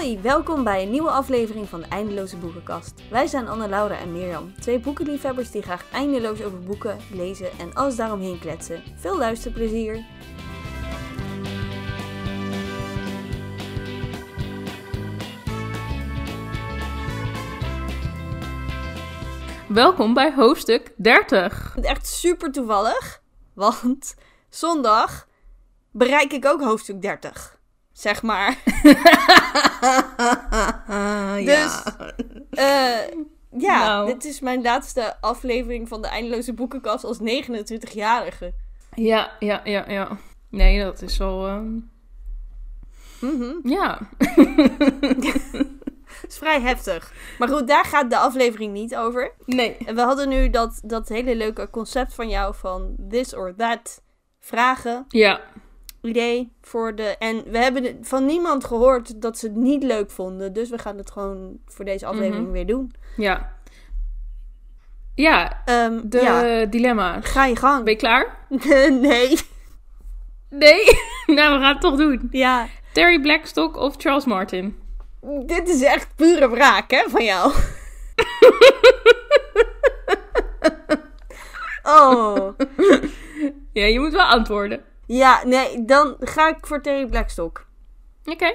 Hoi, welkom bij een nieuwe aflevering van de Eindeloze Boekenkast. Wij zijn Anne, Laura en Mirjam, twee boekenliefhebbers die graag eindeloos over boeken, lezen en alles daaromheen kletsen. Veel luisterplezier! Welkom bij hoofdstuk 30. Het is echt super toevallig, want zondag bereik ik ook hoofdstuk 30. Zeg maar. Dus, eh, ja, Nou. dit is mijn laatste aflevering van de Eindeloze Boekenkast als 29-jarige. Ja, ja, ja, ja. Nee, dat is wel... ehm, Mhm. Ja. Het is vrij heftig. Maar goed, daar gaat de aflevering niet over. Nee. En we hadden nu dat, dat hele leuke concept van jou van this or that vragen. Ja. Idee voor de. En we hebben van niemand gehoord dat ze het niet leuk vonden. Dus we gaan het gewoon voor deze aflevering Mhm. weer doen. Ja. Ja, Ehm, de ja, dilemma's. ga je gang. Ben je klaar? nee. Nee? nou, we gaan het toch doen. Ja, Terry Blackstock of Charles Martin? dit is echt pure wraak, hè, van jou. oh. Ja, je moet wel antwoorden. Ja, nee, dan ga ik voor Terry Blackstock. Oké.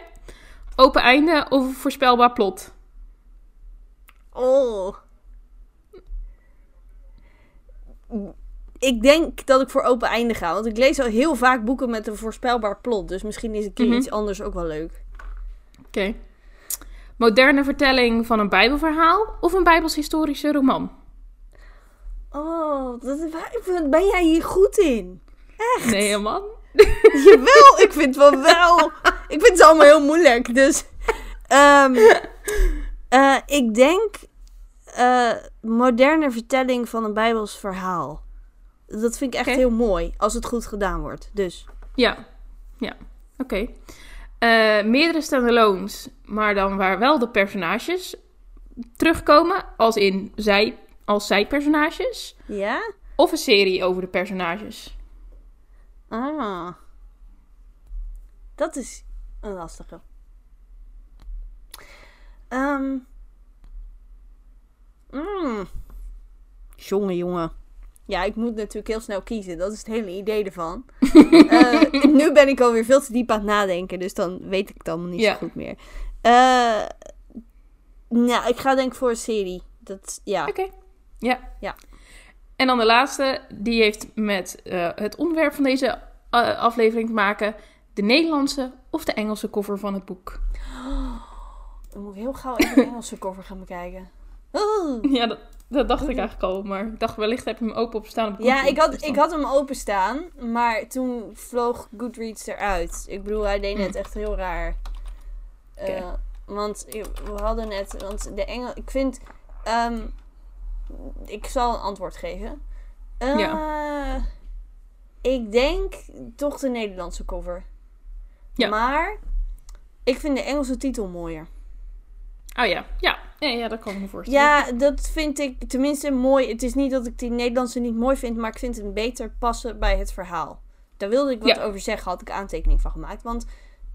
Open einde of een voorspelbaar plot? Oh. Ik denk dat ik voor open einde ga. Want ik lees al heel vaak boeken met een voorspelbaar plot. Dus misschien is een keer Mhm. iets anders ook wel leuk. Oké. Moderne vertelling van een bijbelverhaal of een bijbels historische roman? Oh, dat, waar ben jij hier goed in? Nee, man. Jawel, ik vind wel wel. Ik vind het allemaal heel moeilijk. Dus ehm, eh, ik denk eh, moderne vertelling van een bijbels verhaal. Dat vind ik echt heel mooi. Als het goed gedaan wordt. Dus Ja, ja, oké. Eh, meerdere standalones, maar dan waar wel de personages terugkomen, als in zij, als zijpersonages. ja? Of een serie over de personages. Ah. Dat is een lastige. Ehm. Mm. Jongen, jongen. Ja, ik moet natuurlijk heel snel kiezen. Dat is het hele idee ervan. Eh, nu ben ik alweer veel te diep aan het nadenken. Dus dan weet ik het allemaal niet Ja. zo goed meer. Eh nou, ik ga denk ik voor een serie. Dat, ja. Oké. Ja. Ja. En dan de laatste, die heeft met eh, het onderwerp van deze eh, aflevering te maken. De Nederlandse of de Engelse cover van het boek. Dan moet ik heel gauw even de Engelse cover gaan bekijken. Ja, dat, dat dacht ik eigenlijk al. Maar ik dacht, wellicht heb je hem open op staan op Ja, ik had, ik had hem openstaan, maar toen vloog Goodreads eruit. Ik bedoel, hij deed net Hm. echt heel raar. Eh, want we hadden net, want de Engel, ik vind, ehm, ik zal een antwoord geven. Eh, Ik denk toch de Nederlandse cover. Ja. Maar ik vind de Engelse titel mooier. Oh ja, ja. Ja, ja dat kan ik me voorstellen. Ja, dat vind ik tenminste mooi. Het is niet dat ik die Nederlandse niet mooi vind, maar ik vind het beter passen bij het verhaal. Daar wilde ik wat Ja. over zeggen, had ik aantekening van gemaakt. Want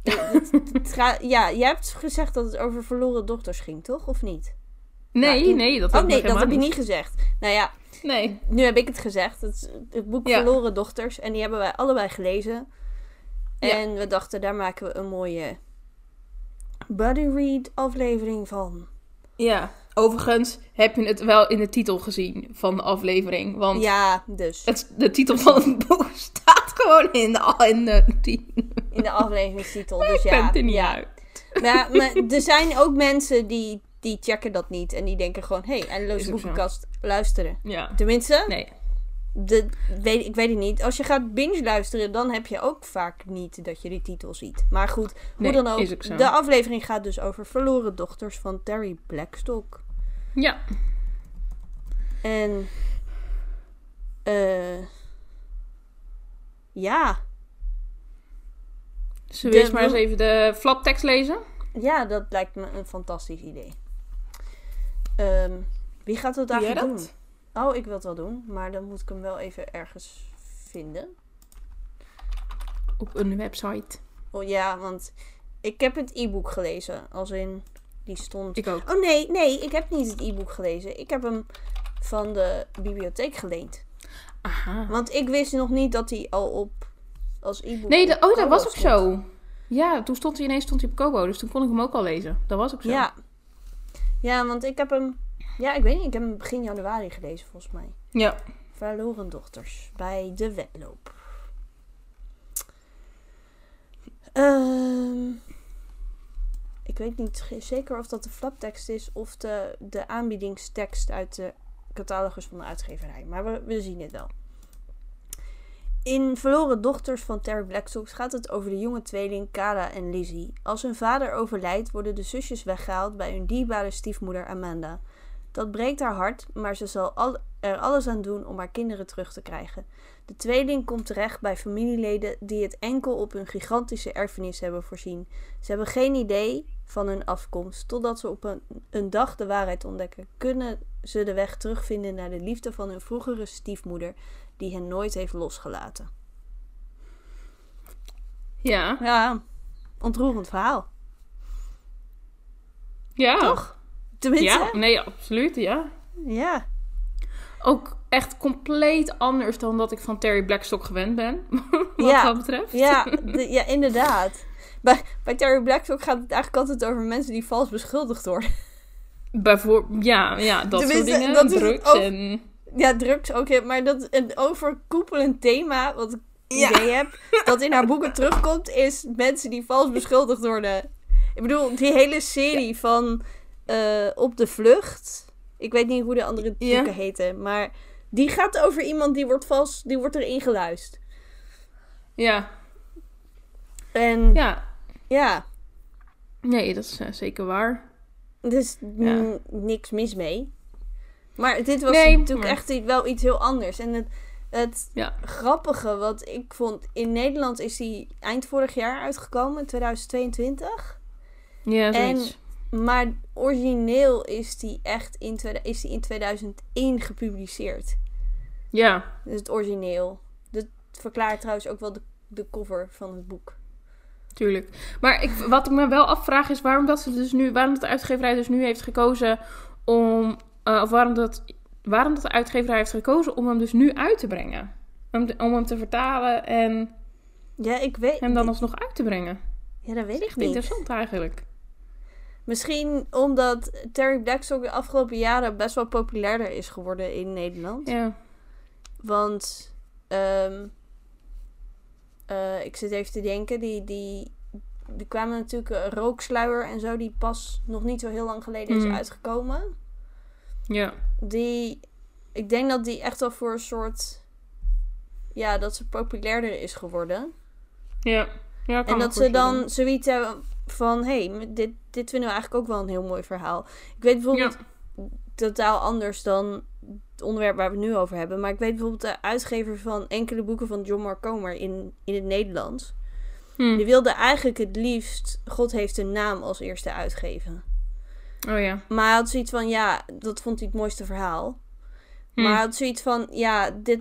eh, het, het gaat- ja, jij hebt gezegd dat het over verloren dochters ging, toch? Of niet? Nee, Ja, nee, dat oh heb nee, nog dat heb je niet gezegd. Nou ja, Nee. nu heb ik het gezegd. Het, het boek Ja. Verloren Dochters. En die hebben wij allebei gelezen. Ja. En we dachten, daar maken we een mooie buddy read aflevering van. Ja. Overigens heb je het wel in de titel gezien van de aflevering. Want Ja, dus. het, de titel van het boek staat gewoon in de, in de titel. In de afleveringstitel. Dus Ik ja, ben het er niet ja. uit. Maar, maar er zijn ook mensen die, die checken dat niet. En die denken gewoon, hé, hey, eindeloze zo. boekenkast, luisteren. Ja. Tenminste, Nee. de, weet, ik weet het niet. Als je gaat binge luisteren, dan heb je ook vaak niet dat je die titel ziet. Maar goed, hoe Nee, dan ook. De aflevering gaat dus over verloren dochters van Terry Blackstock. Ja. En, eh ja, Zullen we De- eerst maar eens even de flaptekst lezen? ja, dat lijkt me een fantastisch idee. Ehm, wie gaat dat dat? doen? Oh, ik wil het wel doen, maar dan moet ik hem wel even ergens vinden. Op een website. Oh ja, want Ik heb het e-book gelezen. Als in, die stond... Ik ook. Oh nee, nee, ik heb niet het e-book gelezen. Ik heb hem van de bibliotheek geleend. Aha. Want ik wist nog niet dat hij al op als e-book. Nee, de, oh, dat was ook stond. zo. Ja, toen stond hij ineens stond hij op Kobo, dus toen kon ik hem ook al lezen. Dat was ook zo. Ja. Ja, want ik heb hem... Ja, ik weet niet. Ik heb hem begin januari gelezen, volgens mij. Ja. Verloren dochters. Bij de wedloop. Ehm, ik weet niet zeker of dat de flaptekst is of de, de aanbiedingstekst uit de catalogus van de uitgeverij. Maar we, we zien het wel. In Verloren Dochters van Terry Blackstocks gaat het over de jonge tweeling Cara en Lizzie. Als hun vader overlijdt, worden de zusjes weggehaald bij hun dierbare stiefmoeder Amanda. Dat breekt haar hart, maar ze zal al, er alles aan doen om haar kinderen terug te krijgen. De tweeling komt terecht bij familieleden die het enkel op hun gigantische erfenis hebben voorzien. Ze hebben geen idee van hun afkomst, totdat ze op een, een dag de waarheid ontdekken. Kunnen ze de weg terugvinden naar de liefde van hun vroegere stiefmoeder, die hen nooit heeft losgelaten. Ja. Ja, ontroerend verhaal. Ja. Toch? Tenminste, Ja, nee, absoluut, ja. ja. Ook echt compleet anders dan dat ik van Terry Blackstock gewend ben. Wat Ja. dat betreft. Ja, de- ja inderdaad. Bij, bij Terry Blackstock gaat het eigenlijk altijd over mensen die vals beschuldigd worden. Bijvoor ja, ja, dat soort dingen. dat drugs ook. en... Ja, drugs ook. Maar dat een overkoepelend thema, wat ik Ja. idee heb, dat in haar boeken terugkomt, is mensen die vals beschuldigd worden. Ik bedoel, die hele serie van eh, Op de Vlucht. Ik weet niet hoe de andere Ja. boeken heten, maar die gaat over iemand die wordt vals, die wordt erin geluisterd. Ja, En ja. ja, Nee, dat is eh, zeker waar. dus Ja. mm, niks mis mee. Maar dit was Nee, natuurlijk maar- echt wel iets heel anders. En het, het Ja. grappige wat ik vond, in Nederland is die eind vorig jaar uitgekomen, 2022. Ja, En-. Maar origineel is die echt in, is die in 2001 gepubliceerd. Ja, Dus het origineel. Dat verklaart trouwens ook wel de, de cover van het boek. tuurlijk. Maar ik, wat ik me wel afvraag is waarom dat ze dus nu, waarom dat de uitgeverij dus nu heeft gekozen om, eh, of waarom dat, waarom dat de uitgeverij heeft gekozen om hem dus nu uit te brengen. Om, te- om hem te vertalen en Ja, ik weet. hem dan alsnog uit te brengen. Ja, dat weet ik Echt niet. interessant eigenlijk. Misschien omdat Terry Blackstock de afgelopen jaren best wel populairder is geworden in Nederland. Ja. Want ehm, eh, ik zit even te denken, die, die, die kwamen natuurlijk rooksluier en zo, die pas nog niet zo heel lang geleden is Mm. uitgekomen. Ja. Die, ik denk dat die echt wel voor een soort, ja, dat ze populairder is geworden. Ja. ja kan En dat ze dan zoiets hebben van, hé, hey, dit, dit vinden we eigenlijk ook wel een heel mooi verhaal. Ik weet bijvoorbeeld totaal anders dan het onderwerp waar we het nu over hebben. Maar ik weet bijvoorbeeld de uitgever van enkele boeken van John Mark Comer in, in het Nederlands. Hm. Die wilde eigenlijk het liefst God heeft een naam als eerste uitgeven. Oh ja. Maar hij had zoiets van, ja, dat vond hij het mooiste verhaal. Hm. Maar hij had zoiets van, ja, dit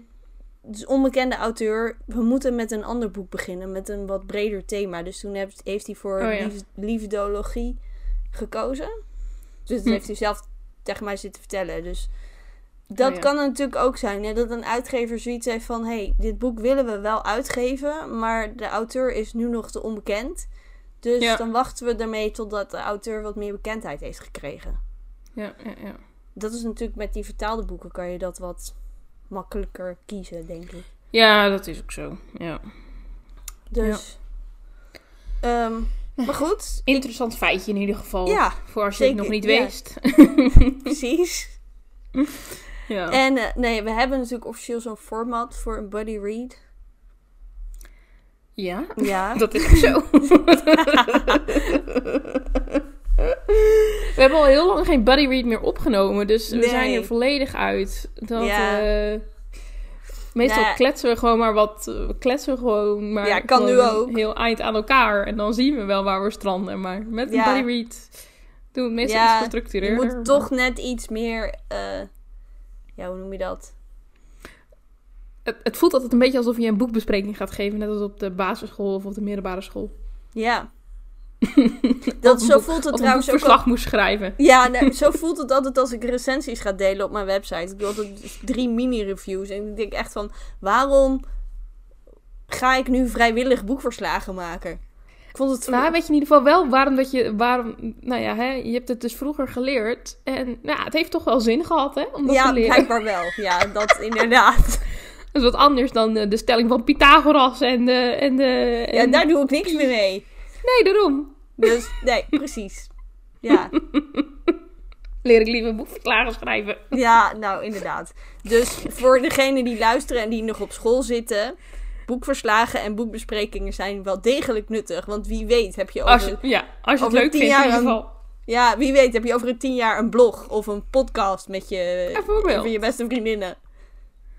is onbekende auteur. We moeten met een ander boek beginnen, met een wat breder thema. Dus toen heeft, heeft hij voor Oh ja. lief, liefdologie gekozen. Dus dat Hm. heeft hij zelf tegen mij zitten vertellen. Dus dat Oh ja. kan natuurlijk ook zijn. Hè, dat een uitgever zoiets heeft van... hé, hey, dit boek willen we wel uitgeven... maar de auteur is nu nog te onbekend. Dus Ja. dan wachten we ermee totdat de auteur wat meer bekendheid heeft gekregen. Ja, ja, ja. Dat is natuurlijk met die vertaalde boeken... kan je dat wat makkelijker kiezen, denk ik. Ja, dat is ook zo. Ja. Dus... ehm, maar goed, Interessant feitje in ieder geval. ja, Voor als je het nog niet ja. wist. precies. ja. En eh, nee, we hebben natuurlijk officieel zo'n format voor een buddy read. Ja, Ja. dat is ook zo. We hebben al heel lang geen buddy read meer opgenomen, dus we zijn er volledig uit. Dat, Ja. eh, meestal kletsen we gewoon maar wat, eh, we kletsen gewoon maar Ja, kan nu ook. heel eind aan elkaar en dan zien we wel waar we stranden. Maar met een buddy read doen we het meestal Ja, iets Je gestructureerder. moet toch net iets meer... eh, ja, hoe noem je dat? Het, het voelt altijd een beetje alsof je een boekbespreking gaat geven, net als op de basisschool of op de middelbare school. Ja. Dat, zo een boek- voelt het een trouwens ook boekverslag moest schrijven. Ja, nee, zo voelt het altijd als ik recensies ga delen op mijn website. Ik doe altijd drie mini-reviews. En ik denk echt van, waarom ga ik nu vrijwillig boekverslagen maken? Ik vond het... Nou, weet je in ieder geval wel waarom dat je... Waarom, nou ja, hè, je hebt het dus vroeger geleerd. En nou, ja, het heeft toch wel zin gehad, hè? Om dat ja, te leren. blijkbaar wel. Ja, dat inderdaad. Is wat anders dan eh, de stelling van Pythagoras en de... En de Ja, en- daar doe ik niks meer mee. Nee, daarom. Dus, nee, precies. Ja, Leer ik liever boekverslagen schrijven. ja, nou inderdaad. Dus voor degenen die luisteren en die nog op school zitten... Boekverslagen en boekbesprekingen zijn wel degelijk nuttig. Want wie weet heb je over... Als je, ja, als je het leuk vindt in ieder een- geval. Ja, wie weet heb je over een tien jaar een blog of een podcast met je, van je beste vriendinnen.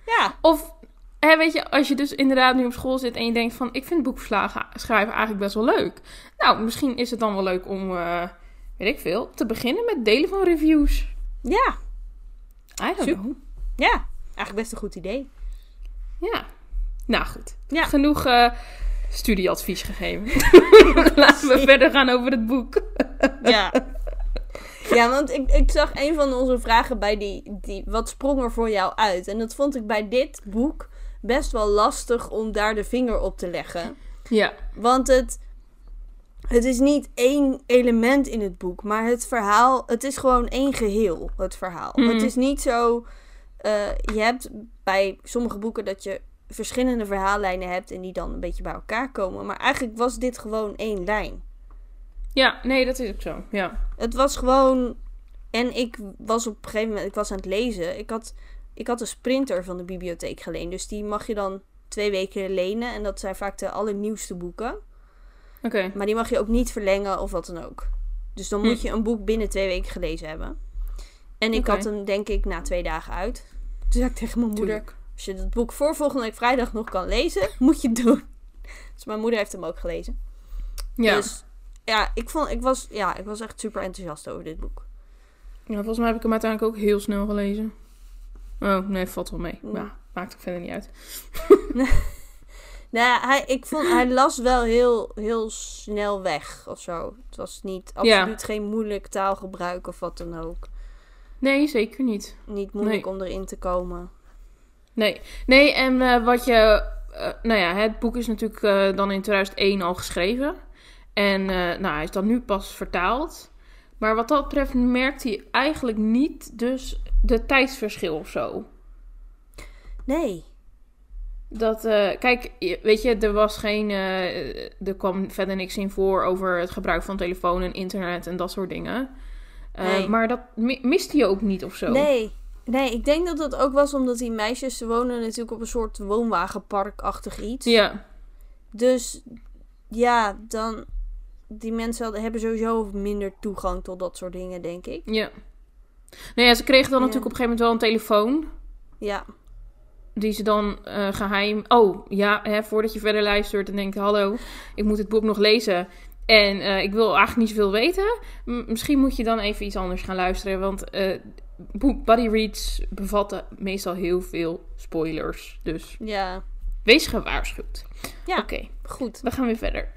Ja, Of, weet je, als je dus inderdaad nu op school zit en je denkt van... Ik vind boekverslagen schrijven eigenlijk best wel leuk. Nou, misschien is het dan wel leuk om, eh, weet ik veel, te beginnen met delen van reviews. ja, I don't Super. know. ja. Eigenlijk best een goed idee. Ja. Nou goed. Ja. Genoeg eh, studieadvies gegeven. Laten we verder gaan over het boek. Ja. Ja, want ik, ik zag een van onze vragen bij die, die... Wat sprong er voor jou uit? En dat vond ik bij dit boek best wel lastig om daar de vinger op te leggen. Ja. Want het, het is niet één element in het boek, maar het verhaal, het is gewoon één geheel, het verhaal. Mhm. Het is niet zo, eh, je hebt bij sommige boeken dat je verschillende verhaallijnen hebt en die dan een beetje bij elkaar komen. Maar eigenlijk was dit gewoon één lijn. Ja, nee, dat is ook zo. Ja. Het was gewoon, en ik was op een gegeven moment, ik was aan het lezen, ik had, ik had een sprinter van de bibliotheek geleend. Dus die mag je dan twee weken lenen en dat zijn vaak de allernieuwste boeken. Oké. Maar die mag je ook niet verlengen of wat dan ook. Dus dan Hm. moet je een boek binnen twee weken gelezen hebben. En ik had hem denk ik na twee dagen uit. Toen zei ik tegen mijn moeder... Tuurlijk. Als je het boek voor volgende week vrijdag nog kan lezen, moet je het doen. Dus mijn moeder heeft hem ook gelezen. Ja. Dus ja, ik, vond, ik, was, ja, ik was echt super enthousiast over dit boek. ja. Volgens mij heb ik hem uiteindelijk ook heel snel gelezen. Oh, nee, valt wel mee. Mm. Ja, maakt ook verder niet uit. Nou, hij, ik vond, hij las wel heel, heel snel weg of zo. Het was niet, Ja. absoluut geen moeilijk taalgebruik of wat dan ook. Nee, zeker niet. Niet moeilijk Nee. om erin te komen. Nee, nee en eh, wat je... eh, nou ja, het boek is natuurlijk eh, dan in 2001 al geschreven. En nou, hij is dan nu pas vertaald. Maar wat dat betreft merkt hij eigenlijk niet dus de tijdsverschil of zo. Nee. Dat, eh, kijk, weet je, er was geen, eh, er kwam verder niks in voor over het gebruik van telefoon en internet en dat soort dingen. Eh, Nee. Maar dat mi- miste je ook niet of zo. Nee. Nee, ik denk dat dat ook was omdat die meisjes, ze wonen natuurlijk op een soort woonwagenparkachtig iets. Ja, Dus ja, dan, die mensen hadden, hebben sowieso minder toegang tot dat soort dingen, denk ik. ja. Nou ja, ze kregen dan Ja. natuurlijk op een gegeven moment wel een telefoon. Ja, Die ze dan eh, geheim. Oh ja, hè, voordat je verder luistert en denkt: Hallo, ik moet het boek nog lezen. En eh, ik wil eigenlijk niet zoveel weten. M- misschien moet je dan even iets anders gaan luisteren. Want eh boek Buddy Reads bevatten meestal heel veel spoilers. Dus ja, wees gewaarschuwd. Ja. Oké, goed. we gaan weer verder.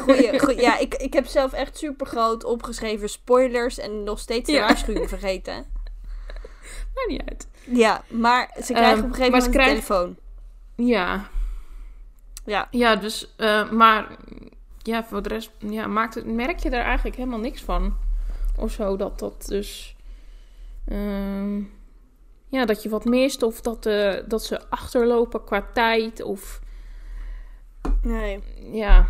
Goeie, goeie. Ja, ik, ik heb zelf echt super groot opgeschreven spoilers en nog steeds de Ja. waarschuwing vergeten. Maakt niet uit. Ja, maar ze krijgen Ehm, op een gegeven moment krijgen- een telefoon. Ja, Ja, ja dus. eh, maar ja, voor de rest ja, maakt het, merk je daar eigenlijk helemaal niks van. Of zo, dat dat dus. ehm, ja, dat je wat mist. Of dat, eh, dat ze achterlopen qua tijd. Of nee. ja.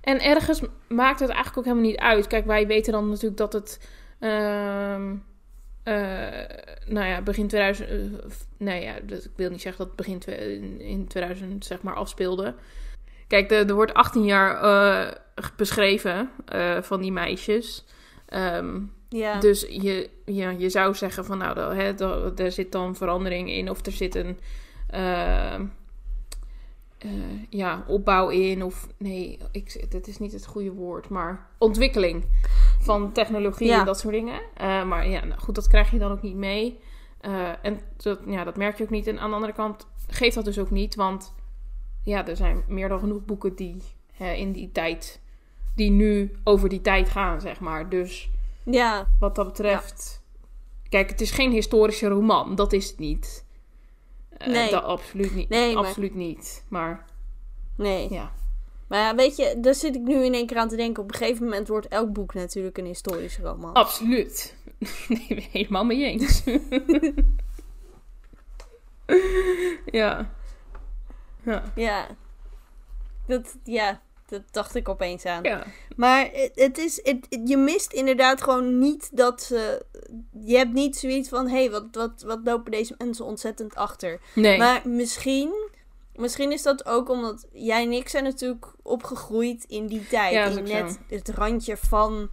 En ergens maakt het eigenlijk ook helemaal niet uit. Kijk, wij weten dan natuurlijk dat het. ehm, eh, nou ja, begin 2000. eh, nee, ja, dat- ik wil niet zeggen dat het begin in- in 2000 zeg maar afspeelde. Kijk, er, er wordt 18 jaar eh, beschreven van die meisjes. Ehm, Ja, dus je, ja, je zou zeggen van nou, da- hè, er zit dan verandering in of er zit een eh, ja, opbouw in. Of nee, ik, dat is niet het goede woord, maar ontwikkeling van technologie Ja. en dat soort dingen. Eh, maar ja, nou, goed, dat krijg je dan ook niet mee. Eh, en dat, ja, dat merk je ook niet. En aan de andere kant geeft dat dus ook niet, want ja, er zijn meer dan genoeg boeken die in die tijd die nu over die tijd gaan, zeg maar. Dus Ja, wat dat betreft. Kijk, het is geen historische roman, dat is het niet. Eh, Nee. Dat absoluut niet. Nee, maar- absoluut niet. Maar nee. ja. Maar ja, weet je, daar zit ik nu in één keer aan te denken. Op een gegeven moment wordt elk boek natuurlijk een historische roman. Absoluut. Nee, helemaal mee eens. ja. Ja. Ja. Dat, ja, dat dacht ik opeens aan. Ja. Maar het, is, het, je mist inderdaad gewoon niet dat ze... Je hebt niet zoiets van, hé, hey, wat, wat, wat lopen deze mensen ontzettend achter. Nee. Maar misschien, misschien is dat ook omdat jij en ik zijn natuurlijk opgegroeid in die tijd. Ja, in net het randje van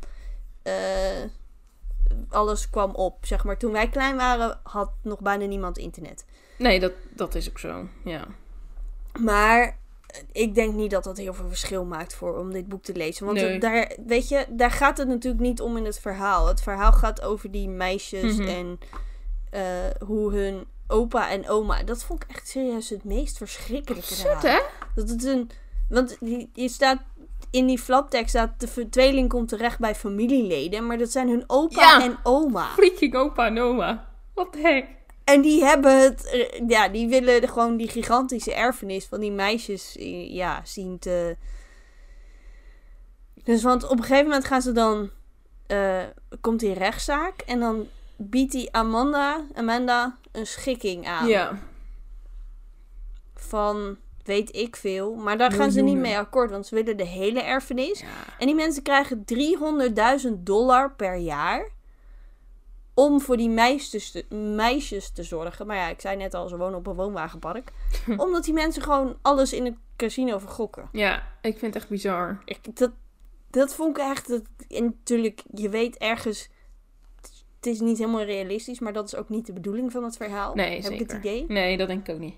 eh, alles kwam op. Zeg maar, toen wij klein waren, had nog bijna niemand internet. Nee, dat, dat is ook zo. Ja. Maar ik denk niet dat dat heel veel verschil maakt voor om dit boek te lezen. Want Nee. het- daar, weet je, daar gaat het natuurlijk niet om in het verhaal. Het verhaal gaat over die meisjes Mhm. en eh, hoe hun opa en oma. Dat vond ik echt serieus het meest verschrikkelijke. Hè? Dat het een. Want je staat. In die flaptekst staat de tweeling komt terecht bij familieleden. Maar dat zijn hun opa Ja. en oma. Freaking opa en oma. What the heck? En die hebben het. eh, Ja, die willen gewoon die gigantische erfenis van die meisjes. Ja, zien te. Dus want op een gegeven moment gaan ze dan. eh, komt die rechtszaak. En dan biedt die Amanda, Amanda een schikking aan. Ja. Van weet ik veel. Maar daar gaan ze niet mee akkoord. Want ze willen de hele erfenis. ja. En die mensen krijgen 300.000 dollar per jaar. Om voor die meisjes te, meisjes te zorgen. Maar ja, ik zei net al, ze wonen op een woonwagenpark. Omdat die mensen gewoon alles in het casino vergokken. Ja, ik vind het echt bizar. Ik, dat, dat vond ik echt... Dat, en natuurlijk, je weet ergens... Het is niet helemaal realistisch, maar dat is ook niet de bedoeling van het verhaal. Nee, heb zeker. ik het idee. Nee, dat denk ik ook niet.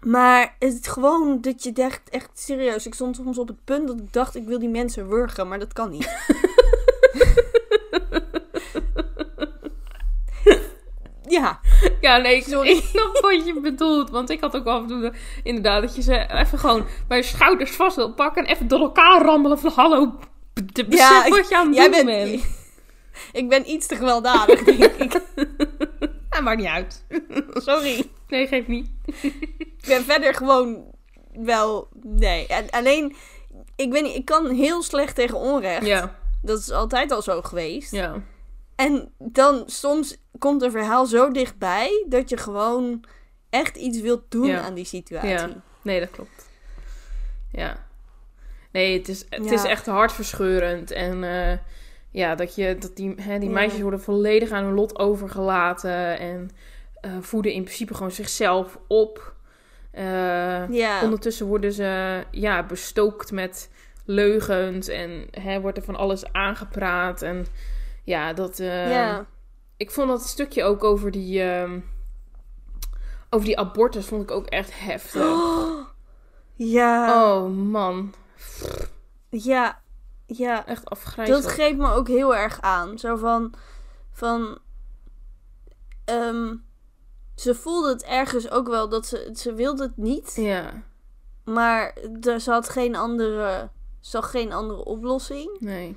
Maar het gewoon dat je dacht, echt serieus. Ik stond soms op het punt dat ik dacht, ik wil die mensen wurgen, maar dat kan niet. ja, nee, ik, Sorry. ik snap wat je bedoelt. Want ik had ook af en toe inderdaad dat je ze even gewoon bij je schouders vast wil pakken en even door elkaar rammelen van hallo, besef Ja, wat je aan het jij doen bent... bent. ik ben iets te gewelddadig, denk ik. Ja, maakt niet uit. Sorry. Nee, geef niet. Ik ben verder gewoon wel... Nee, en alleen... Ik weet niet, ik kan heel slecht tegen onrecht. Ja, Dat is altijd al zo geweest. ja. En dan soms komt een verhaal zo dichtbij dat je gewoon echt iets wilt doen Ja. aan die situatie. Ja. Nee, dat klopt. Ja. Nee, het is, het Ja. is echt hartverscheurend. En eh, ja, dat, je, dat die, hè, die meisjes worden volledig aan hun lot overgelaten. En eh, voeden in principe gewoon zichzelf op. Eh, Ja. Ondertussen worden ze ja, bestookt met leugens. En hè, wordt er van alles aangepraat. En ja, dat... eh, ja. Ik vond dat stukje ook over die... ehm, over die abortus vond ik ook echt heftig. Ja. Oh man, Ja. Ja. echt afgrijzelijk. Dat greep me ook heel erg aan. Zo van. van ehm, ze voelde het ergens ook wel dat ze. Ze wilde het niet. Ja, Maar er zat geen andere. zag geen andere oplossing. nee.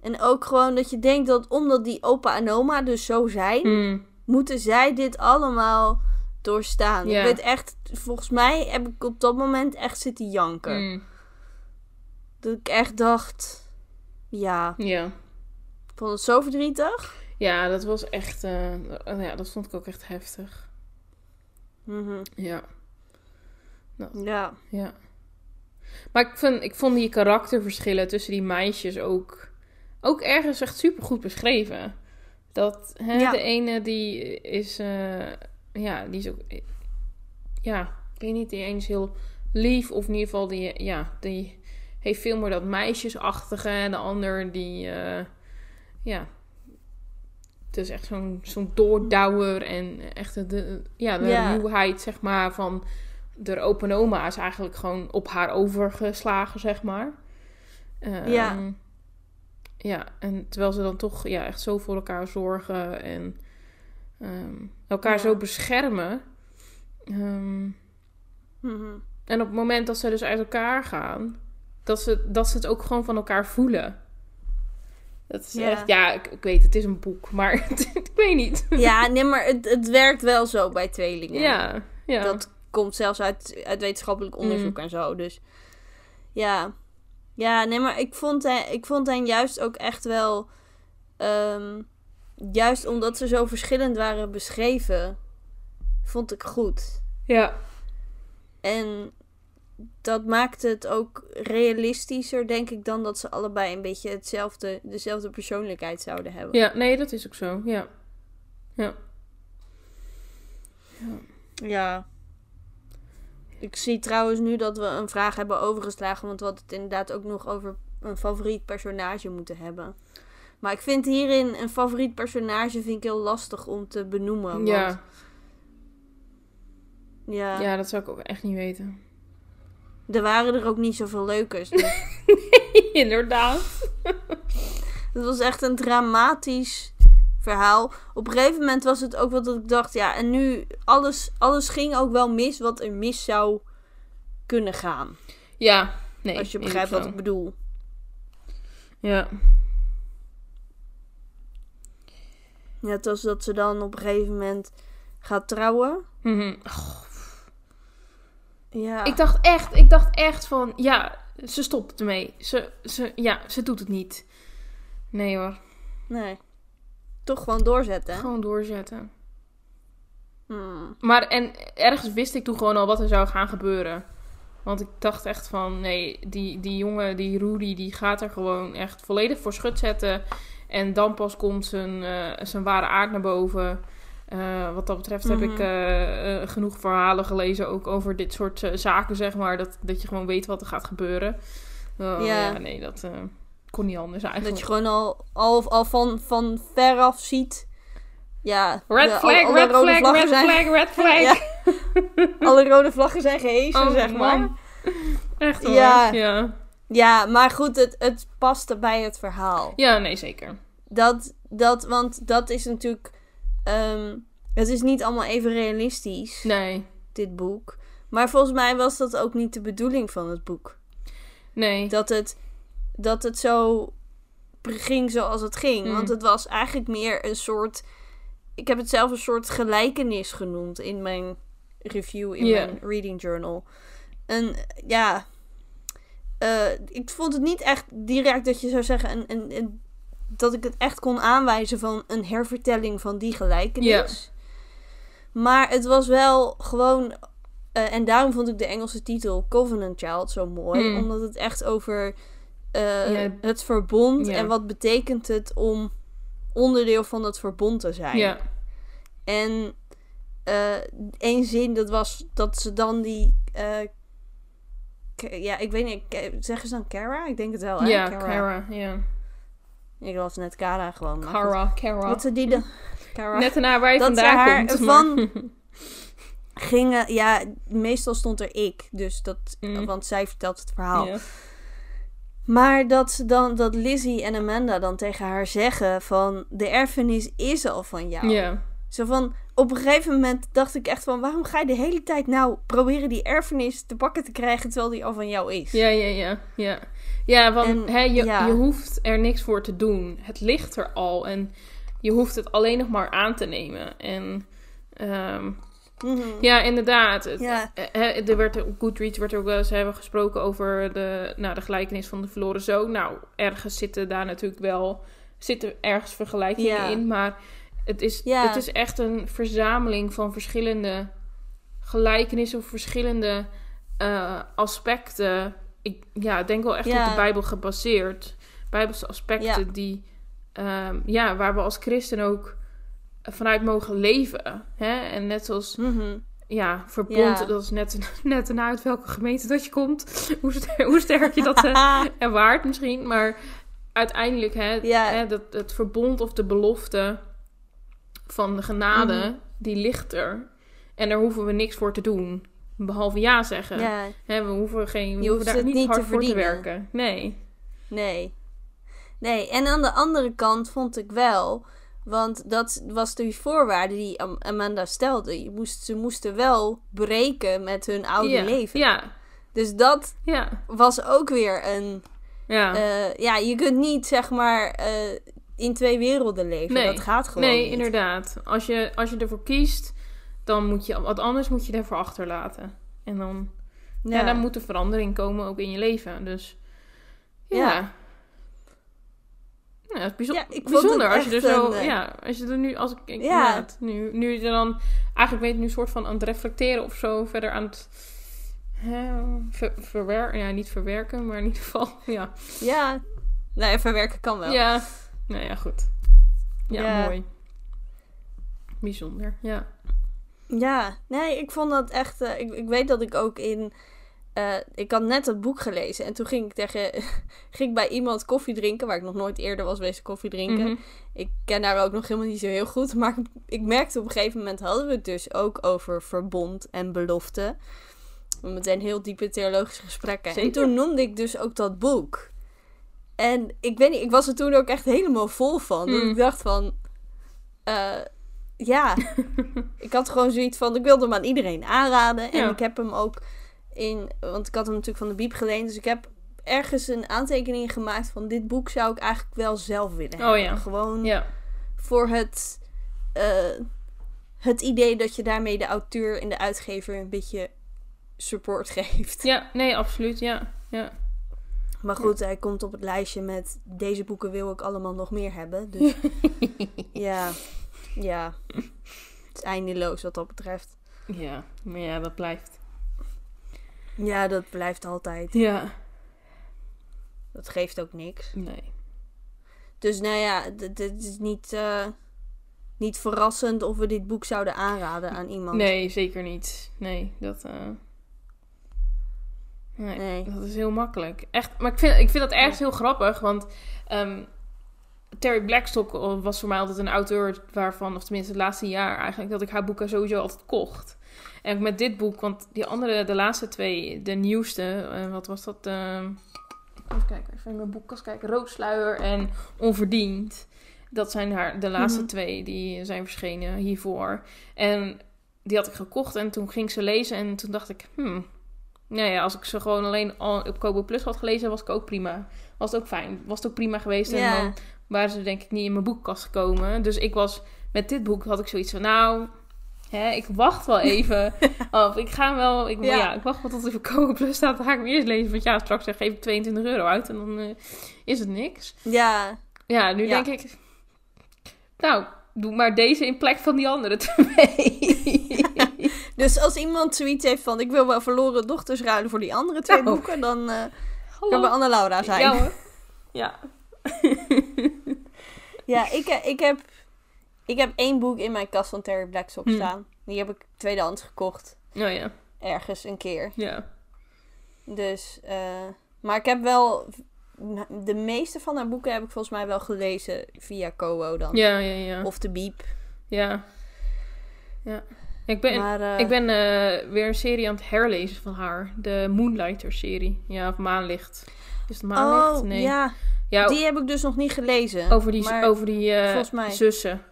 En ook gewoon dat je denkt dat omdat die opa en oma dus zo zijn. Mm, moeten zij dit allemaal doorstaan. Ja. Ik weet echt, volgens mij heb ik op dat moment echt zitten janken. mm, Dat ik echt dacht, ja, ja. ik vond het zo verdrietig. ja, dat was echt... eh, ja, dat vond ik ook echt heftig. Mhm. Ja, Ja, ja. Maar ik, vind, ik vond die karakterverschillen tussen die meisjes ook... ook ergens echt super goed beschreven. Dat hè, Ja. de ene die is... eh, ja, die is ook... Ja, ik weet niet, die ene is heel lief. Of in ieder geval, die, ja, die heeft veel meer dat meisjesachtige. En de ander die... eh, ja, het is echt zo'n zo'n doordouwer. En echt de, de- ja, de Ja. ruwheid, zeg maar, van... De open oma is eigenlijk gewoon op haar overgeslagen, zeg maar. Ehm, Ja. Ja, en terwijl ze dan toch ja, echt zo voor elkaar zorgen en ehm, elkaar Ja. zo beschermen. Ehm, Mhm. en op het moment dat ze dus uit elkaar gaan, Dat ze, dat ze het ook gewoon van elkaar voelen. Dat is Ja. echt, ja, ik, ik weet, het is een boek, maar ik weet niet. Ja, nee, maar het, het werkt wel zo bij tweelingen. Ja, ja. Dat komt zelfs uit, uit wetenschappelijk onderzoek Mm. en zo. Dus ja. Ja, nee, maar ik vond hen, ik vond hen juist ook echt wel... ehm, juist omdat ze zo verschillend waren beschreven, vond ik goed. ja. En dat maakte het ook realistischer, denk ik, dan dat ze allebei een beetje hetzelfde, dezelfde persoonlijkheid zouden hebben. ja, nee, dat is ook zo, ja. Ja. Ja. Ik zie trouwens nu dat we een vraag hebben overgeslagen, want we hadden het inderdaad ook nog over een favoriet personage moeten hebben. Maar ik vind hierin een favoriet personage vind ik heel lastig om te benoemen. Want, Ja. ja. ja, dat zou ik ook echt niet weten. Er waren er ook niet zoveel leukers. Dus Inderdaad. het was echt een dramatisch verhaal. Op een gegeven moment was het ook wat dat ik dacht, ja, en nu alles, alles ging ook wel mis wat er mis zou kunnen gaan. Ja, nee. als je begrijpt wat ik bedoel. Ja. Net als dat ze dan op een gegeven moment gaat trouwen. Mhm. Ja. Ik dacht echt, ik dacht echt van, ja, ze stopt ermee. Ze, ze, ja, ze doet het niet. Nee hoor, Nee. Toch gewoon doorzetten. gewoon doorzetten. Hmm. Maar en ergens wist ik toen gewoon al wat er zou gaan gebeuren. Want ik dacht echt van, nee, die, die jongen, die Rudy, die gaat er gewoon echt volledig voor schut zetten. En dan pas komt zijn, eh, zijn ware aard naar boven. Eh, wat dat betreft heb Mhm. ik eh, eh, genoeg verhalen gelezen, ook over dit soort zaken, zeg maar. Dat, dat je gewoon weet wat er gaat gebeuren. Oh, Ja. ja. nee, dat kon niet anders eigenlijk. Dat je gewoon al, al, al van, van veraf ziet. Ja. Red de- flag, alle red rode flag, vlaggen red zijn, flag, red flag. Ja. Alle rode vlaggen zijn gehezen, Oh, zeg maar. man. Echt hoor. Ja. ja. Ja, maar goed, het, het paste bij het verhaal. Ja, nee, zeker. Dat, dat, want dat is natuurlijk... ehm, het is niet allemaal even realistisch, Nee, dit boek. Maar volgens mij was dat ook niet de bedoeling van het boek. nee. dat het, dat het zo ging zoals het ging. Mm. Want het was eigenlijk meer een soort. Ik heb het zelf een soort gelijkenis genoemd in mijn review, in mijn reading journal. En ja. eh, ik vond het niet echt direct dat je zou zeggen. Een, een, een- dat ik het echt kon aanwijzen van een hervertelling van die gelijkenis. Maar het was wel gewoon. eh, en daarom vond ik de Engelse titel Covenant Child zo mooi. Hmm. Omdat het echt over eh, het verbond en wat betekent het om onderdeel van het verbond te zijn. Ja. En eh één zin, dat was dat ze dan die. eh, ja, ik weet niet. Zeggen ze dan Kara? Ik denk het wel? Ja, Cara. Ja. Ik was net Kara gewoon. Cara, Cara. Dat ze die. Kara. Net daarna waar je Dat vandaan haar komt. van- maar- gingen. Ja, meestal stond er ik. Dus dat. Mm. Want zij vertelt het verhaal. Maar dat, ze dan, dat Lizzie en Amanda dan tegen haar zeggen: van de erfenis is al van jou. Ja. Zo van. Op een gegeven moment dacht ik echt van: waarom ga je de hele tijd nou proberen die erfenis te pakken te krijgen terwijl die al van jou is? Ja, ja, ja, ja. Ja, want En, hè, je, ja. je hoeft er niks voor te doen. Het ligt er al en je hoeft het alleen nog maar aan te nemen. En Mhm. ja, inderdaad. Het, Ja. eh, er werd op Goodreads werd er ook wel eens hebben gesproken over de, nou, de gelijkenis van de verloren zoon. Nou, ergens zitten daar natuurlijk wel zitten ergens vergelijkingen Ja. in, maar het is, Ja. het is echt een verzameling van verschillende gelijkenissen of verschillende eh, aspecten. Ik ja, denk wel echt op de Bijbel gebaseerd. Bijbelse aspecten die, ehm, ja, waar we als christen ook vanuit mogen leven. Hè? En net zoals Mhm. ja, verbond, Ja. dat is net, net erna uit welke gemeente dat je komt. hoe, sterk, hoe sterk je dat eh, ervaart misschien. Maar uiteindelijk, hè, Ja. hè, dat, het verbond of de belofte van de genade, Mhm. die ligt er. En daar hoeven we niks voor te doen. Behalve ja zeggen. Ja, Hè, we hoeven, geen, we hoeven daar niet niet hard te voor te werken. Nee. nee. Nee, en aan de andere kant vond ik wel, want dat was de voorwaarde die Am- Amanda stelde. Je moest, ze moesten wel breken met hun oude leven. Ja, Dus dat was ook weer een... Ja. eh, ja, je kunt niet, zeg maar, eh, in twee werelden leven. Nee. Dat gaat gewoon nee, niet. inderdaad. Als je, als je ervoor kiest, dan moet je... Wat anders moet je ervoor achterlaten. En dan... Ja, dan moet er verandering komen ook in je leven. Dus... Ja. Ja. Ja, het is bijzo- Ja, ik vond bijzonder het als je er zo... een, eh, Ja, als je er nu... Als ik, ik- Ja. nu, nu je dan... Eigenlijk je nu soort van aan het reflecteren of zo. Verder aan het... hè, ver, verwerken. Ja, niet verwerken, maar in ieder geval... Ja. Ja, nou ja, verwerken kan wel. Ja. Nou ja, goed. Ja, Ja. mooi. Bijzonder, ja. Ja, nee, ik vond dat echt. eh, ik, ik weet dat ik ook in. Eh, ik had net het boek gelezen en toen ging ik tegen. ging ik bij iemand koffie drinken, waar ik nog nooit eerder was geweest koffie drinken. Mhm. Ik ken haar ook nog helemaal niet zo heel goed, maar ik, merkte op een gegeven moment hadden we het dus ook over verbond en belofte. Meteen heel diepe theologische gesprekken. Zeker. En toen noemde ik dus ook dat boek. En ik weet niet, ik was er toen ook echt helemaal vol van. Dat Mm. ik dacht van. eh, ja, ik had gewoon zoiets van, ik wilde hem aan iedereen aanraden. En Ja. ik heb hem ook in, want ik had hem natuurlijk van de Biep geleend. Dus ik heb ergens een aantekening gemaakt van dit boek zou ik eigenlijk wel zelf willen hebben. Oh ja. Gewoon Ja, voor het, eh, het idee dat je daarmee de auteur en de uitgever een beetje support geeft. ja, nee, absoluut, ja. ja. Maar goed, hij komt op het lijstje met deze boeken wil ik allemaal nog meer hebben. Dus ja, ja. Het is eindeloos wat dat betreft. Ja, maar ja, dat blijft. Ja, dat blijft altijd. Ja, Dat geeft ook niks. nee. Dus nou ja, dit is niet, eh, niet verrassend of we dit boek zouden aanraden aan iemand. Nee, zeker niet. Nee, dat... eh, Nee, Nee. dat is heel makkelijk. Echt, maar ik vind, ik vind dat ergens heel grappig, want ehm, Terry Blackstock was voor mij altijd een auteur waarvan, of tenminste het laatste jaar eigenlijk, dat ik haar boeken sowieso altijd kocht. En ook met dit boek, want die andere, de laatste twee, de nieuwste, eh, wat was dat? ehm, even kijken, even in mijn boekkast kijken. Roodsluier en Onverdiend. Dat zijn haar, de laatste Mhm. twee die zijn verschenen hiervoor. En die had ik gekocht en toen ging ik ze lezen en toen dacht ik, hmm, nou ja, als ik ze gewoon alleen al op Kobo Plus had gelezen, was ik ook prima. Was het ook fijn. Was het ook prima geweest. En dan waren ze denk ik niet in mijn boekkast gekomen. Dus ik was, met dit boek had ik zoiets van, nou, hè, ik wacht wel even. of ik ga wel, ik, ja. Ja. ik wacht wel tot Kobo Plus staat. Dan ga ik hem eerst lezen. Want ja, straks geef ik 22 euro uit en dan eh, is het niks. Ja, Ja, nu Ja. denk ik, nou, doe maar deze in plek van die andere twee. dus als iemand zoiets heeft van ik wil wel verloren dochters ruilen voor die andere twee Nou. boeken, dan eh kan bij Anne Laura zijn. Ja hoor. Ja. Ja, ik, eh, ik, heb, ik heb één boek in mijn kast van Terry Blackstock Hmm. staan. Die heb ik tweedehands gekocht. Oh ja. Ergens een keer. Ja. Dus, eh, maar ik heb wel... De meeste van haar boeken heb ik volgens mij wel gelezen via Kobo dan. Ja, ja, ja. Of de Biep. Ja. Ja. Ik ben, maar, eh, ik ben eh, weer een serie aan het herlezen van haar. De Moonlighter-serie. Ja, of Maanlicht. Is het Maanlicht? Oh, nee. ja. Ja, Die heb ik dus nog niet gelezen. over die, over die zussen.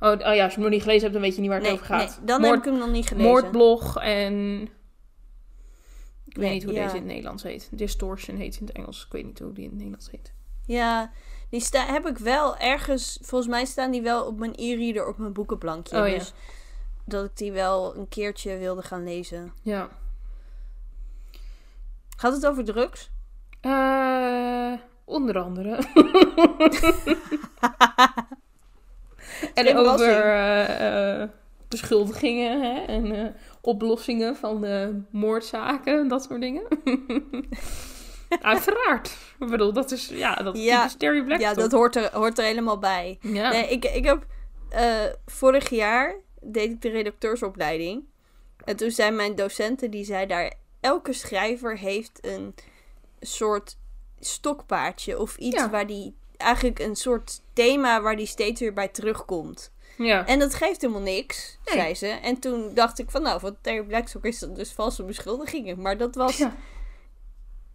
Oh, oh ja, als je hem nog niet gelezen hebt, dan weet je niet waar het nee, over gaat. nee, dan Moord- heb ik hem nog niet gelezen. Moordblog en... Ik weet Nee, niet hoe ja. deze in het Nederlands heet. Distortion heet in het Engels. Ik weet niet hoe die in het Nederlands heet. Ja, die sta heb ik wel ergens... Volgens mij staan die wel op mijn e-reader op mijn boekenplankje. Oh, ja. Dus dat ik die wel een keertje wilde gaan lezen. Ja. Gaat het over drugs? Eh, onder andere. en over eh, eh, beschuldigingen hè? en eh, oplossingen van de moordzaken en dat soort dingen. Uiteraard. Ik bedoel, dat is, ja, dat is Ja. Terry Black. ja, dat hoort er, hoort er helemaal bij. Ja. Nee, ik, ik heb vorig jaar deed ik de redacteursopleiding. En toen zei mijn docenten, die zei daar... Elke schrijver heeft een soort stokpaardje of iets Ja. waar die... Eigenlijk een soort thema waar die steeds weer bij terugkomt. ja. En dat geeft helemaal niks, Nee. zei ze. En toen dacht ik van, nou, voor Terry Blackstock is dat dus valse beschuldigingen. Maar dat was... Ja,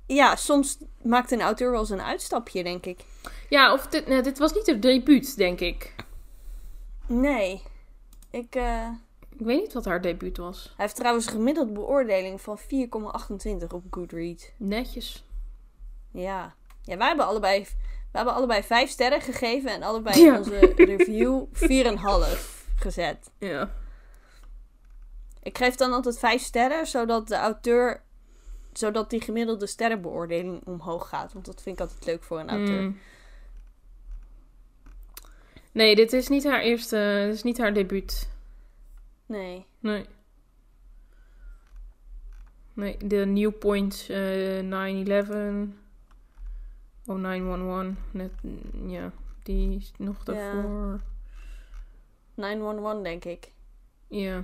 Ja. soms maakt een auteur wel eens een uitstapje, denk ik. Ja, of dit, nou, dit was niet het debuut, denk ik. Nee. Ik, eh, Ik weet niet wat haar debuut was. Hij heeft trouwens een gemiddelde beoordeling van 4,28 op Goodreads. Netjes. Ja. Ja, wij hebben allebei, wij hebben allebei 5 sterren gegeven en allebei Ja. onze review 4,5 gezet. Ja. Ik geef dan altijd 5 sterren, zodat de auteur, zodat die gemiddelde sterrenbeoordeling omhoog gaat. Want dat vind ik altijd leuk voor een auteur. Mm. Nee, dit is niet haar eerste... Dit is niet haar debuut. Nee. Nee. Nee, de New Point eh 9-11. Oh, 911. Net, ja, die is nog Ja. daarvoor. 911 denk ik. Ja.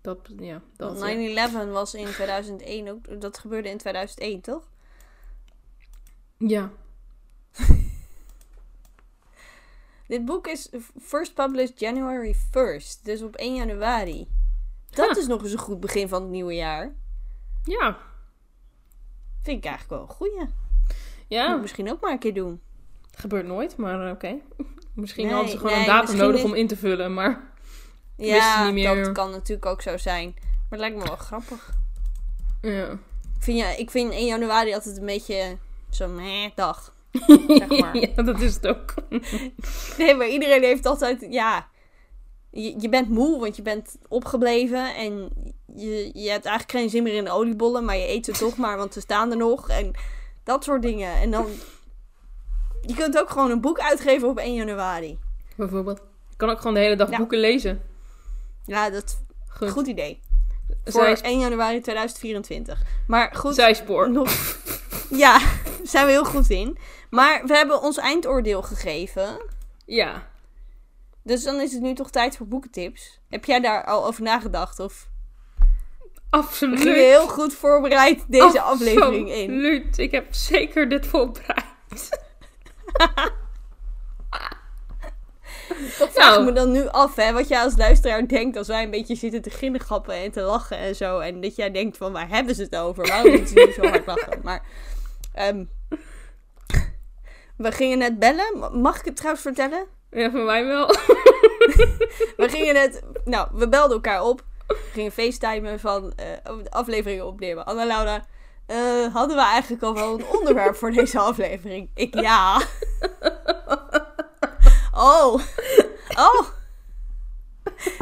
Dat, ja, dat. Want ja. 9-11 was in 2001 ook. Dat gebeurde in 2001, toch? Ja. Dit boek is first published January 1st. Dus op 1 januari. Dat Ha. is nog eens een goed begin van het nieuwe jaar. Ja. Vind ik eigenlijk wel een goeie. Moet Ja. ik misschien ook maar een keer doen. Gebeurt nooit, maar eh, oké. Misschien Nee, hadden ze gewoon nee, een datum nodig is- om in te vullen, maar... Ja, niet meer. dat kan natuurlijk ook zo zijn. Maar het lijkt me wel grappig. Ja. Ik vind, ja, ik vind 1 januari altijd een beetje zo'n dag. Zeg maar. ja, dat is het ook. Nee, maar iedereen heeft altijd, ja... Je, je bent moe, want je bent opgebleven en je, je hebt eigenlijk geen zin meer in de oliebollen, maar je eet ze toch maar, want ze staan er nog en dat soort dingen. En dan, je kunt ook gewoon een boek uitgeven op 1 januari. Bijvoorbeeld. Ik kan ook gewoon de hele dag Ja. boeken lezen. Ja, dat is Goed. een goed idee. Voor Zij, 1 januari 2024. Maar goed, zijspoor. nog, ja, daar zijn we heel goed in. Maar we hebben ons eindoordeel gegeven. Ja. Dus dan is het nu toch tijd voor boekentips. Heb jij daar al over nagedacht? Of Absoluut. je heel goed voorbereid deze aflevering in? Absoluut. Ik heb zeker dit voorbereid. Dat vraag ik Nou. me dan nu af, hè. Wat jij als luisteraar denkt als wij een beetje zitten te ginnegappen en te lachen en zo. En dat jij denkt van, waar hebben ze het over? Waarom moeten ze nu zo hard lachen? Maar, ehm, we gingen net bellen. Ma- Mag ik het trouwens vertellen? Ja, voor mij wel. We gingen net, nou, we belden elkaar op. Gingen facetimen van eh, afleveringen opnemen. Anna Laura, eh, hadden we eigenlijk al wel een onderwerp voor deze aflevering? Ik ja. Oh. Oh.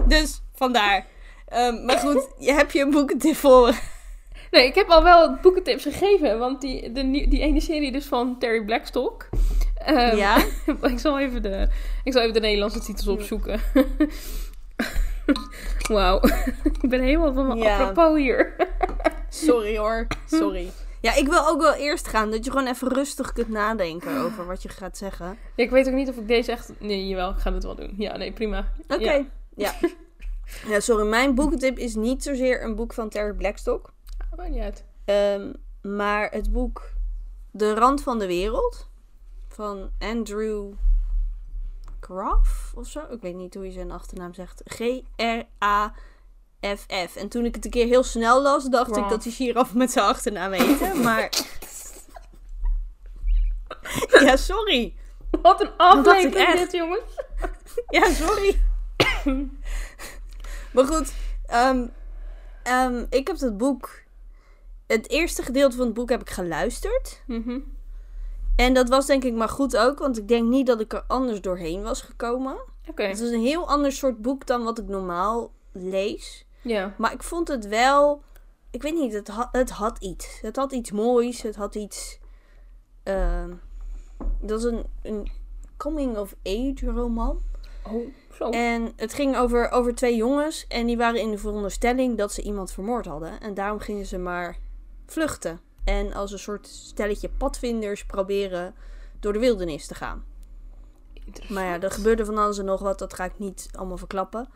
Dus vandaar. Ehm, maar goed, je hebt je een boekentip voor. Nee, ik heb al wel boekentips gegeven. Want die, de, die ene serie dus van Terry Blackstock. ehm, Ja? ik, zal even de, ik zal even de Nederlandse titels opzoeken. Wauw. ik ben helemaal van mijn Ja. apropos hier. Sorry hoor. Sorry. Ja, ik wil ook wel eerst gaan. Dat je gewoon even rustig kunt nadenken over wat je gaat zeggen. Ja, ik weet ook niet of ik deze echt... Nee, jawel, ik ga dit wel doen. Ja, nee, prima. Oké. Ja. Ja. ja. sorry. Mijn boekentip is niet zozeer een boek van Terry Blackstock. Maakt niet uit. Ehm, maar het boek De Rand van de Wereld van Andrew Graff of zo. Ik weet niet hoe je zijn achternaam zegt. G-R-A-F-F. En toen ik het een keer heel snel las, dacht ik dat hij Giraffe met zijn achternaam heette. Maar. ja, sorry. Wat een aflevering dit, jongens. Ja, sorry. maar goed, ehm, ehm, ik heb het boek. Het eerste gedeelte van het boek heb ik geluisterd. Mhm. En dat was denk ik maar goed ook, want ik denk niet dat ik er anders doorheen was gekomen. Oké. Het is een heel ander soort boek dan wat ik normaal lees. Ja. Maar ik vond het wel. Ik weet niet, het, had het had iets. Het had iets moois. Het had iets. ehm, dat is een, een coming-of-age roman. Oh, zo. En het ging over, over twee jongens. En die waren in de veronderstelling dat ze iemand vermoord hadden. En daarom gingen ze maar vluchten. En als een soort stelletje padvinders proberen door de wildernis te gaan. Maar ja, er gebeurde van alles en nog wat. Dat ga ik niet allemaal verklappen.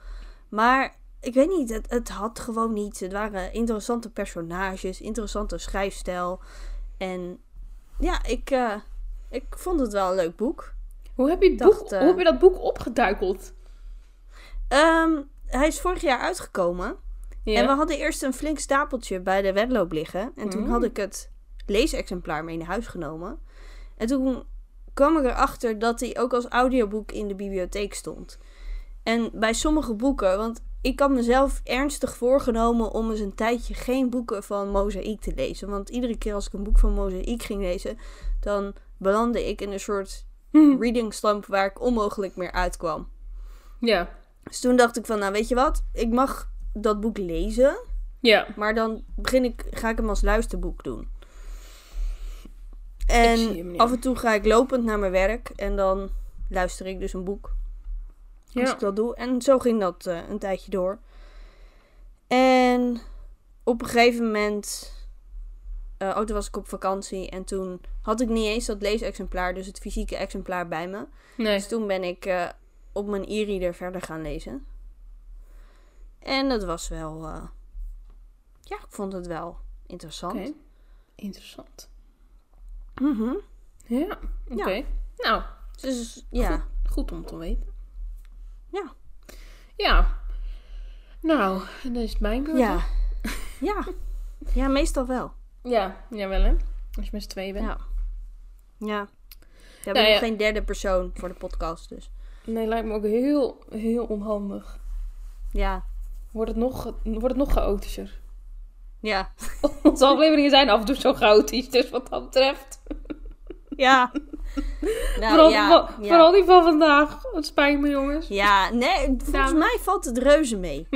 Maar ik weet niet, het, het had gewoon niet. Het waren interessante personages, interessante schrijfstijl. En ja, ik, eh, ik vond het wel een leuk boek. Hoe heb je, het dacht, boek, eh, hoe heb je dat boek opgeduikeld? Ehm, hij is vorig jaar uitgekomen. En we hadden eerst een flink stapeltje bij de wedloop liggen. En toen Mm. had ik het leesexemplaar mee naar huis genomen. En toen kwam ik erachter dat hij ook als audioboek in de bibliotheek stond. En bij sommige boeken, want ik had mezelf ernstig voorgenomen om eens een tijdje geen boeken van Mozaïek te lezen. Want iedere keer als ik een boek van Mozaïek ging lezen, dan belandde ik in een soort reading slump waar ik onmogelijk meer uitkwam. Ja. Dus toen dacht ik van, nou weet je wat, ik mag dat boek lezen, Ja. maar dan begin ik, ga ik hem als luisterboek doen. En af en toe ga ik lopend naar mijn werk en dan luister ik dus een boek. Als ik dat doe. En zo ging dat eh, een tijdje door. En op een gegeven moment. eh oh, toen was ik op vakantie. En toen had ik niet eens dat leesexemplaar, dus het fysieke exemplaar bij me. Nee. Dus toen ben ik eh, op mijn e-reader verder gaan lezen. En dat was wel. eh, ja, ik vond het wel interessant. Interessant. Mhm. Ja. Oké. Nou, Dus ja. goed om te weten. Ja. Ja. Nou, dan is het mijn beurt. Ja. Ja. Ja, meestal wel. Ja, jawel hè. Als je met z'n tweeën bent. Ja. Ja. We hebben Nou ja. geen derde persoon voor de podcast, dus. Nee, lijkt me ook heel, heel onhandig. Ja. Wordt het nog, wordt het nog chaotischer. Ja. Onze afleveringen zijn af en toe zo chaotisch, dus wat dat betreft. Ja. Nou, vooral, ja, vooral die van vandaag. Het spijt me, jongens. Ja, nee, volgens Nou. mij valt het reuze mee.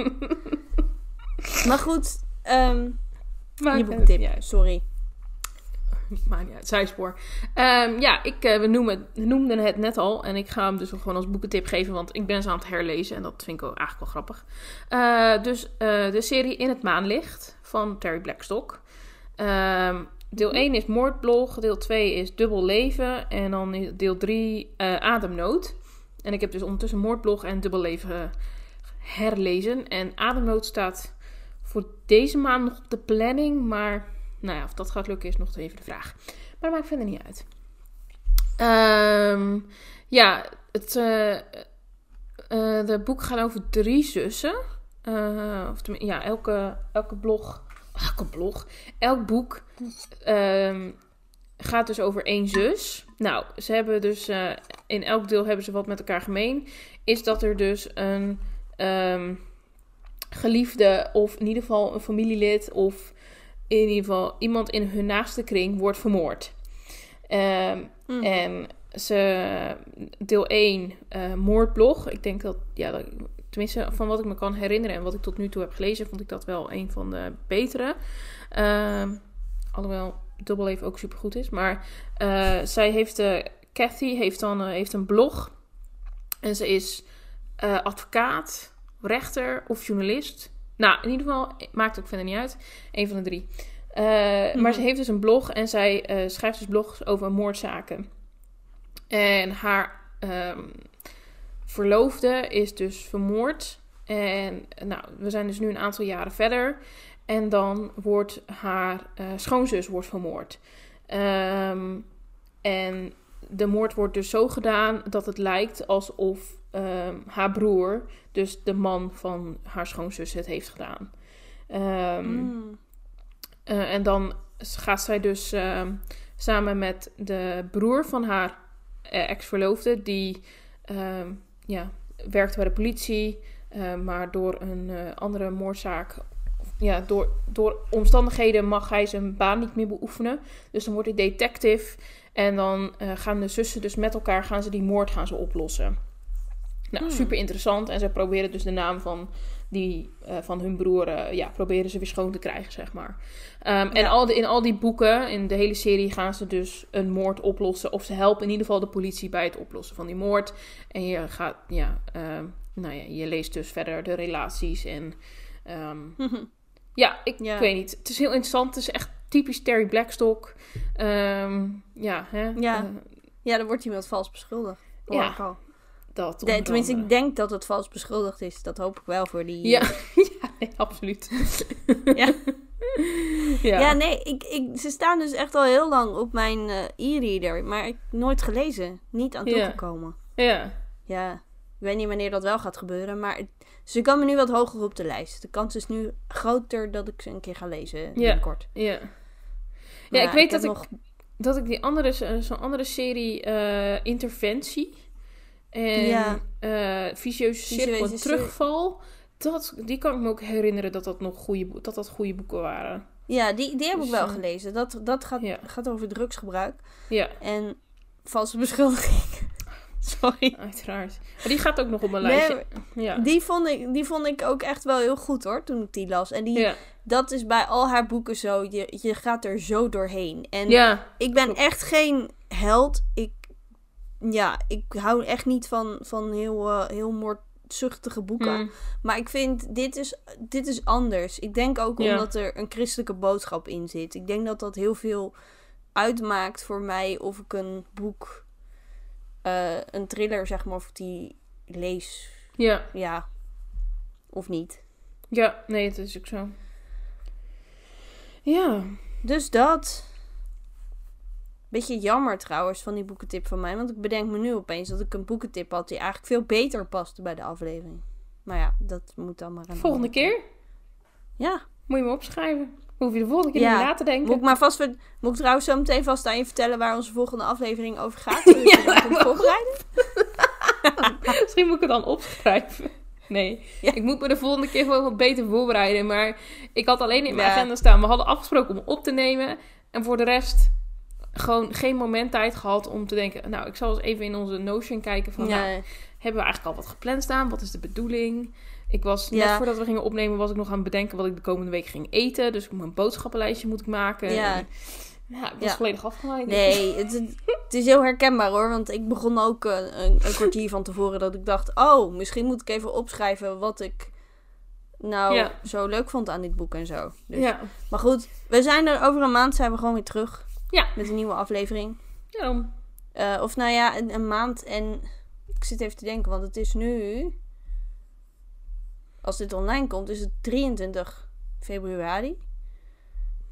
maar goed, Maakt je boektip. Sorry. Maakt niet uit, zijspoor. Ehm, ja, ik, eh, we, noemen, noemden het net al. En ik ga hem dus gewoon als boekentip geven. Want ik ben ze aan het herlezen. En dat vind ik wel, eigenlijk wel grappig. Eh, dus eh, de serie In het Maanlicht van Terry Blackstock. Ehm, deel 1 is Moordblog. Deel 2 is Dubbel Leven. En dan deel 3 eh, Ademnood. En ik heb dus ondertussen Moordblog en Dubbel Leven herlezen. En Ademnood staat voor deze maand nog op de planning. Maar nou ja, of dat gaat lukken is nog even de vraag. Maar dat maakt verder niet uit. Ehm, ja, het eh, de boek gaat over drie zussen. Eh, of ja, elke, elke blog. Elke blog. Elk boek ehm, gaat dus over één zus. Nou, ze hebben dus. in elk deel hebben ze wat met elkaar gemeen. Is dat er dus een. ehm, geliefde of in ieder geval een familielid of in ieder geval iemand in hun naaste kring wordt vermoord. Ehm, Mhm. En ze, deel 1, eh, moordblog. Ik denk dat, ja, dat, tenminste van wat ik me kan herinneren en wat ik tot nu toe heb gelezen, vond ik dat wel een van de betere. Ehm, alhoewel Dubbel even ook supergoed is. Maar eh, zij heeft, eh Cathy heeft dan heeft een blog. En ze is advocaat, rechter of journalist. Nou, in ieder geval, maakt ook verder niet uit. Een van de drie. Eh, Mhm. Maar ze heeft dus een blog en zij eh, schrijft dus blogs over moordzaken. En haar ehm, verloofde is dus vermoord. En nou, we zijn dus nu een aantal jaren verder. En dan wordt haar eh, schoonzus wordt vermoord. Ehm, en de moord wordt dus zo gedaan dat het lijkt alsof ehm, haar broer, dus de man van haar schoonzus, het heeft gedaan. Ehm, Mm. eh, en dan gaat zij dus ehm, samen met de broer van haar eh, ex-verloofde, die ja, werkt bij de politie, eh, maar door een andere moordzaak, ja, door, door omstandigheden mag hij zijn baan niet meer beoefenen. Dus dan wordt hij detective en dan gaan de zussen dus met elkaar gaan ze die moord gaan ze oplossen. Nou, Hmm. super interessant. En ze proberen dus de naam van, die, eh, van hun broer, eh, ja, proberen ze weer schoon te krijgen, zeg maar. Ehm, En al de, in al die boeken, in de hele serie, gaan ze dus een moord oplossen. Of ze helpen in ieder geval de politie bij het oplossen van die moord. En je gaat, ja, ehm, nou ja, je leest dus verder de relaties en... ehm, ja, ik, Ja. ik weet niet. Het is heel interessant. Het is echt typisch Terry Blackstock. Ja, hè? Ja. Eh, Ja, dan wordt iemand vals beschuldigd. Hoor Ja, ik al. Dat onder tenminste, ik denk dat het vals beschuldigd is. Dat hoop ik wel voor die... Ja, ja nee, absoluut. Ja. ja. Ja, nee, ik, ik, ze staan dus echt al heel lang op mijn eh, e-reader. Maar ik nooit gelezen. Niet aan Ja. toegekomen. ja. Ja, ik weet niet wanneer dat wel gaat gebeuren. Maar het, ze komen nu wat hoger op de lijst. De kans is nu groter dat ik ze een keer ga lezen binnenkort. Ja. Ja, Maar ik weet dat ik, nog... dat ik die andere, zo- zo'n andere serie, eh, Interventie en Ja. Vicieuze Cirkel Vicieuze en Cirkel. Terugval, Dat, die kan ik me ook herinneren dat dat nog goede, dat dat goede boeken waren. Ja, die, die heb ik Dus, wel eh, gelezen. Dat, dat gaat, Ja. gaat over drugsgebruik Ja, en valse beschuldiging. Sorry. uiteraard. Maar die gaat ook nog op mijn Nee, lijstje. Ja. Die vond, ik, die vond ik ook echt wel heel goed hoor, toen ik die las. En die, Ja. dat is bij al haar boeken zo. Je, je gaat er zo doorheen. En ja, ik ben klopt. echt geen held. Ik, ja, ik hou echt niet van, van heel, eh, heel moordzuchtige boeken. Hm. Maar ik vind, dit is, dit is anders. Ik denk ook Ja. omdat er een christelijke boodschap in zit. Ik denk dat dat heel veel uitmaakt voor mij of ik een boek, eh, een thriller zeg maar, of die lees. ja. Ja, of niet. Ja, nee, het is ook zo. Ja. Dus dat. Beetje jammer trouwens van die boekentip van mij. Want ik bedenk me nu opeens dat ik een boekentip had die eigenlijk veel beter paste bij de aflevering. Maar ja, dat moet dan maar Volgende keer Ja. moet je me opschrijven. Hoef je de volgende keer Ja. niet na te denken. Moet ik, maar vast, moet ik trouwens zo meteen vast aan je vertellen waar onze volgende aflevering over gaat? Zodat je dat kunt voorbereiden? Misschien moet ik het dan opschrijven. Nee, Ja. ik moet me de volgende keer gewoon wat beter voorbereiden. Maar ik had alleen in mijn Ja. agenda staan. We hadden afgesproken om op te nemen. En voor de rest gewoon geen moment tijd gehad om te denken... Nou, ik zal eens even in onze Notion kijken van... Nou, hebben we eigenlijk al wat gepland staan? Wat is de bedoeling? Ik was, net Ja. voordat we gingen opnemen, was ik nog aan het bedenken wat ik de komende week ging eten. Dus een boodschappenlijstje moet ik maken. Ja. En, ja, ik was Ja. volledig afgeleid. Nee, het, is heel herkenbaar hoor. Want ik begon ook eh, een, een kwartier van tevoren dat ik dacht... Oh, misschien moet ik even opschrijven wat ik nou Ja. zo leuk vond aan dit boek en zo. Dus. Ja, Maar goed, we zijn er over een maand zijn we gewoon weer terug. Ja. Met een nieuwe aflevering. daarom. Eh, of nou ja, een, een maand en... Ik zit even te denken, want het is nu... Als dit online komt, is het 23 februari.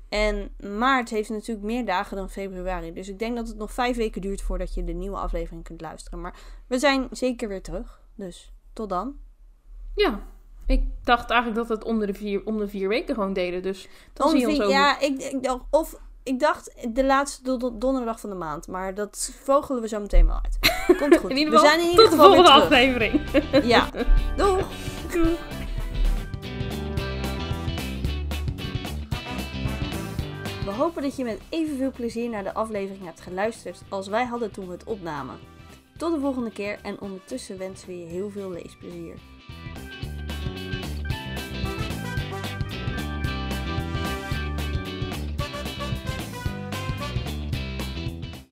En maart heeft natuurlijk meer dagen dan februari. Dus ik denk dat het nog vijf weken duurt voordat je de nieuwe aflevering kunt luisteren. Maar we zijn zeker weer terug. Dus tot dan. Ja, ik dacht eigenlijk dat we het om de vier, om de vier weken gewoon deden. Dus dan zie je ons over. ja, ik, ik dacht, of ik dacht de laatste do- do- donderdag van de maand. Maar dat vogelen we zo meteen wel uit. Komt goed. In ieder we geval, zijn in ieder tot de geval weer volgende aflevering. Ja. Doeg! We hopen dat je met evenveel plezier naar de aflevering hebt geluisterd als wij hadden toen we het opnamen. Tot de volgende keer en ondertussen wensen we je heel veel leesplezier.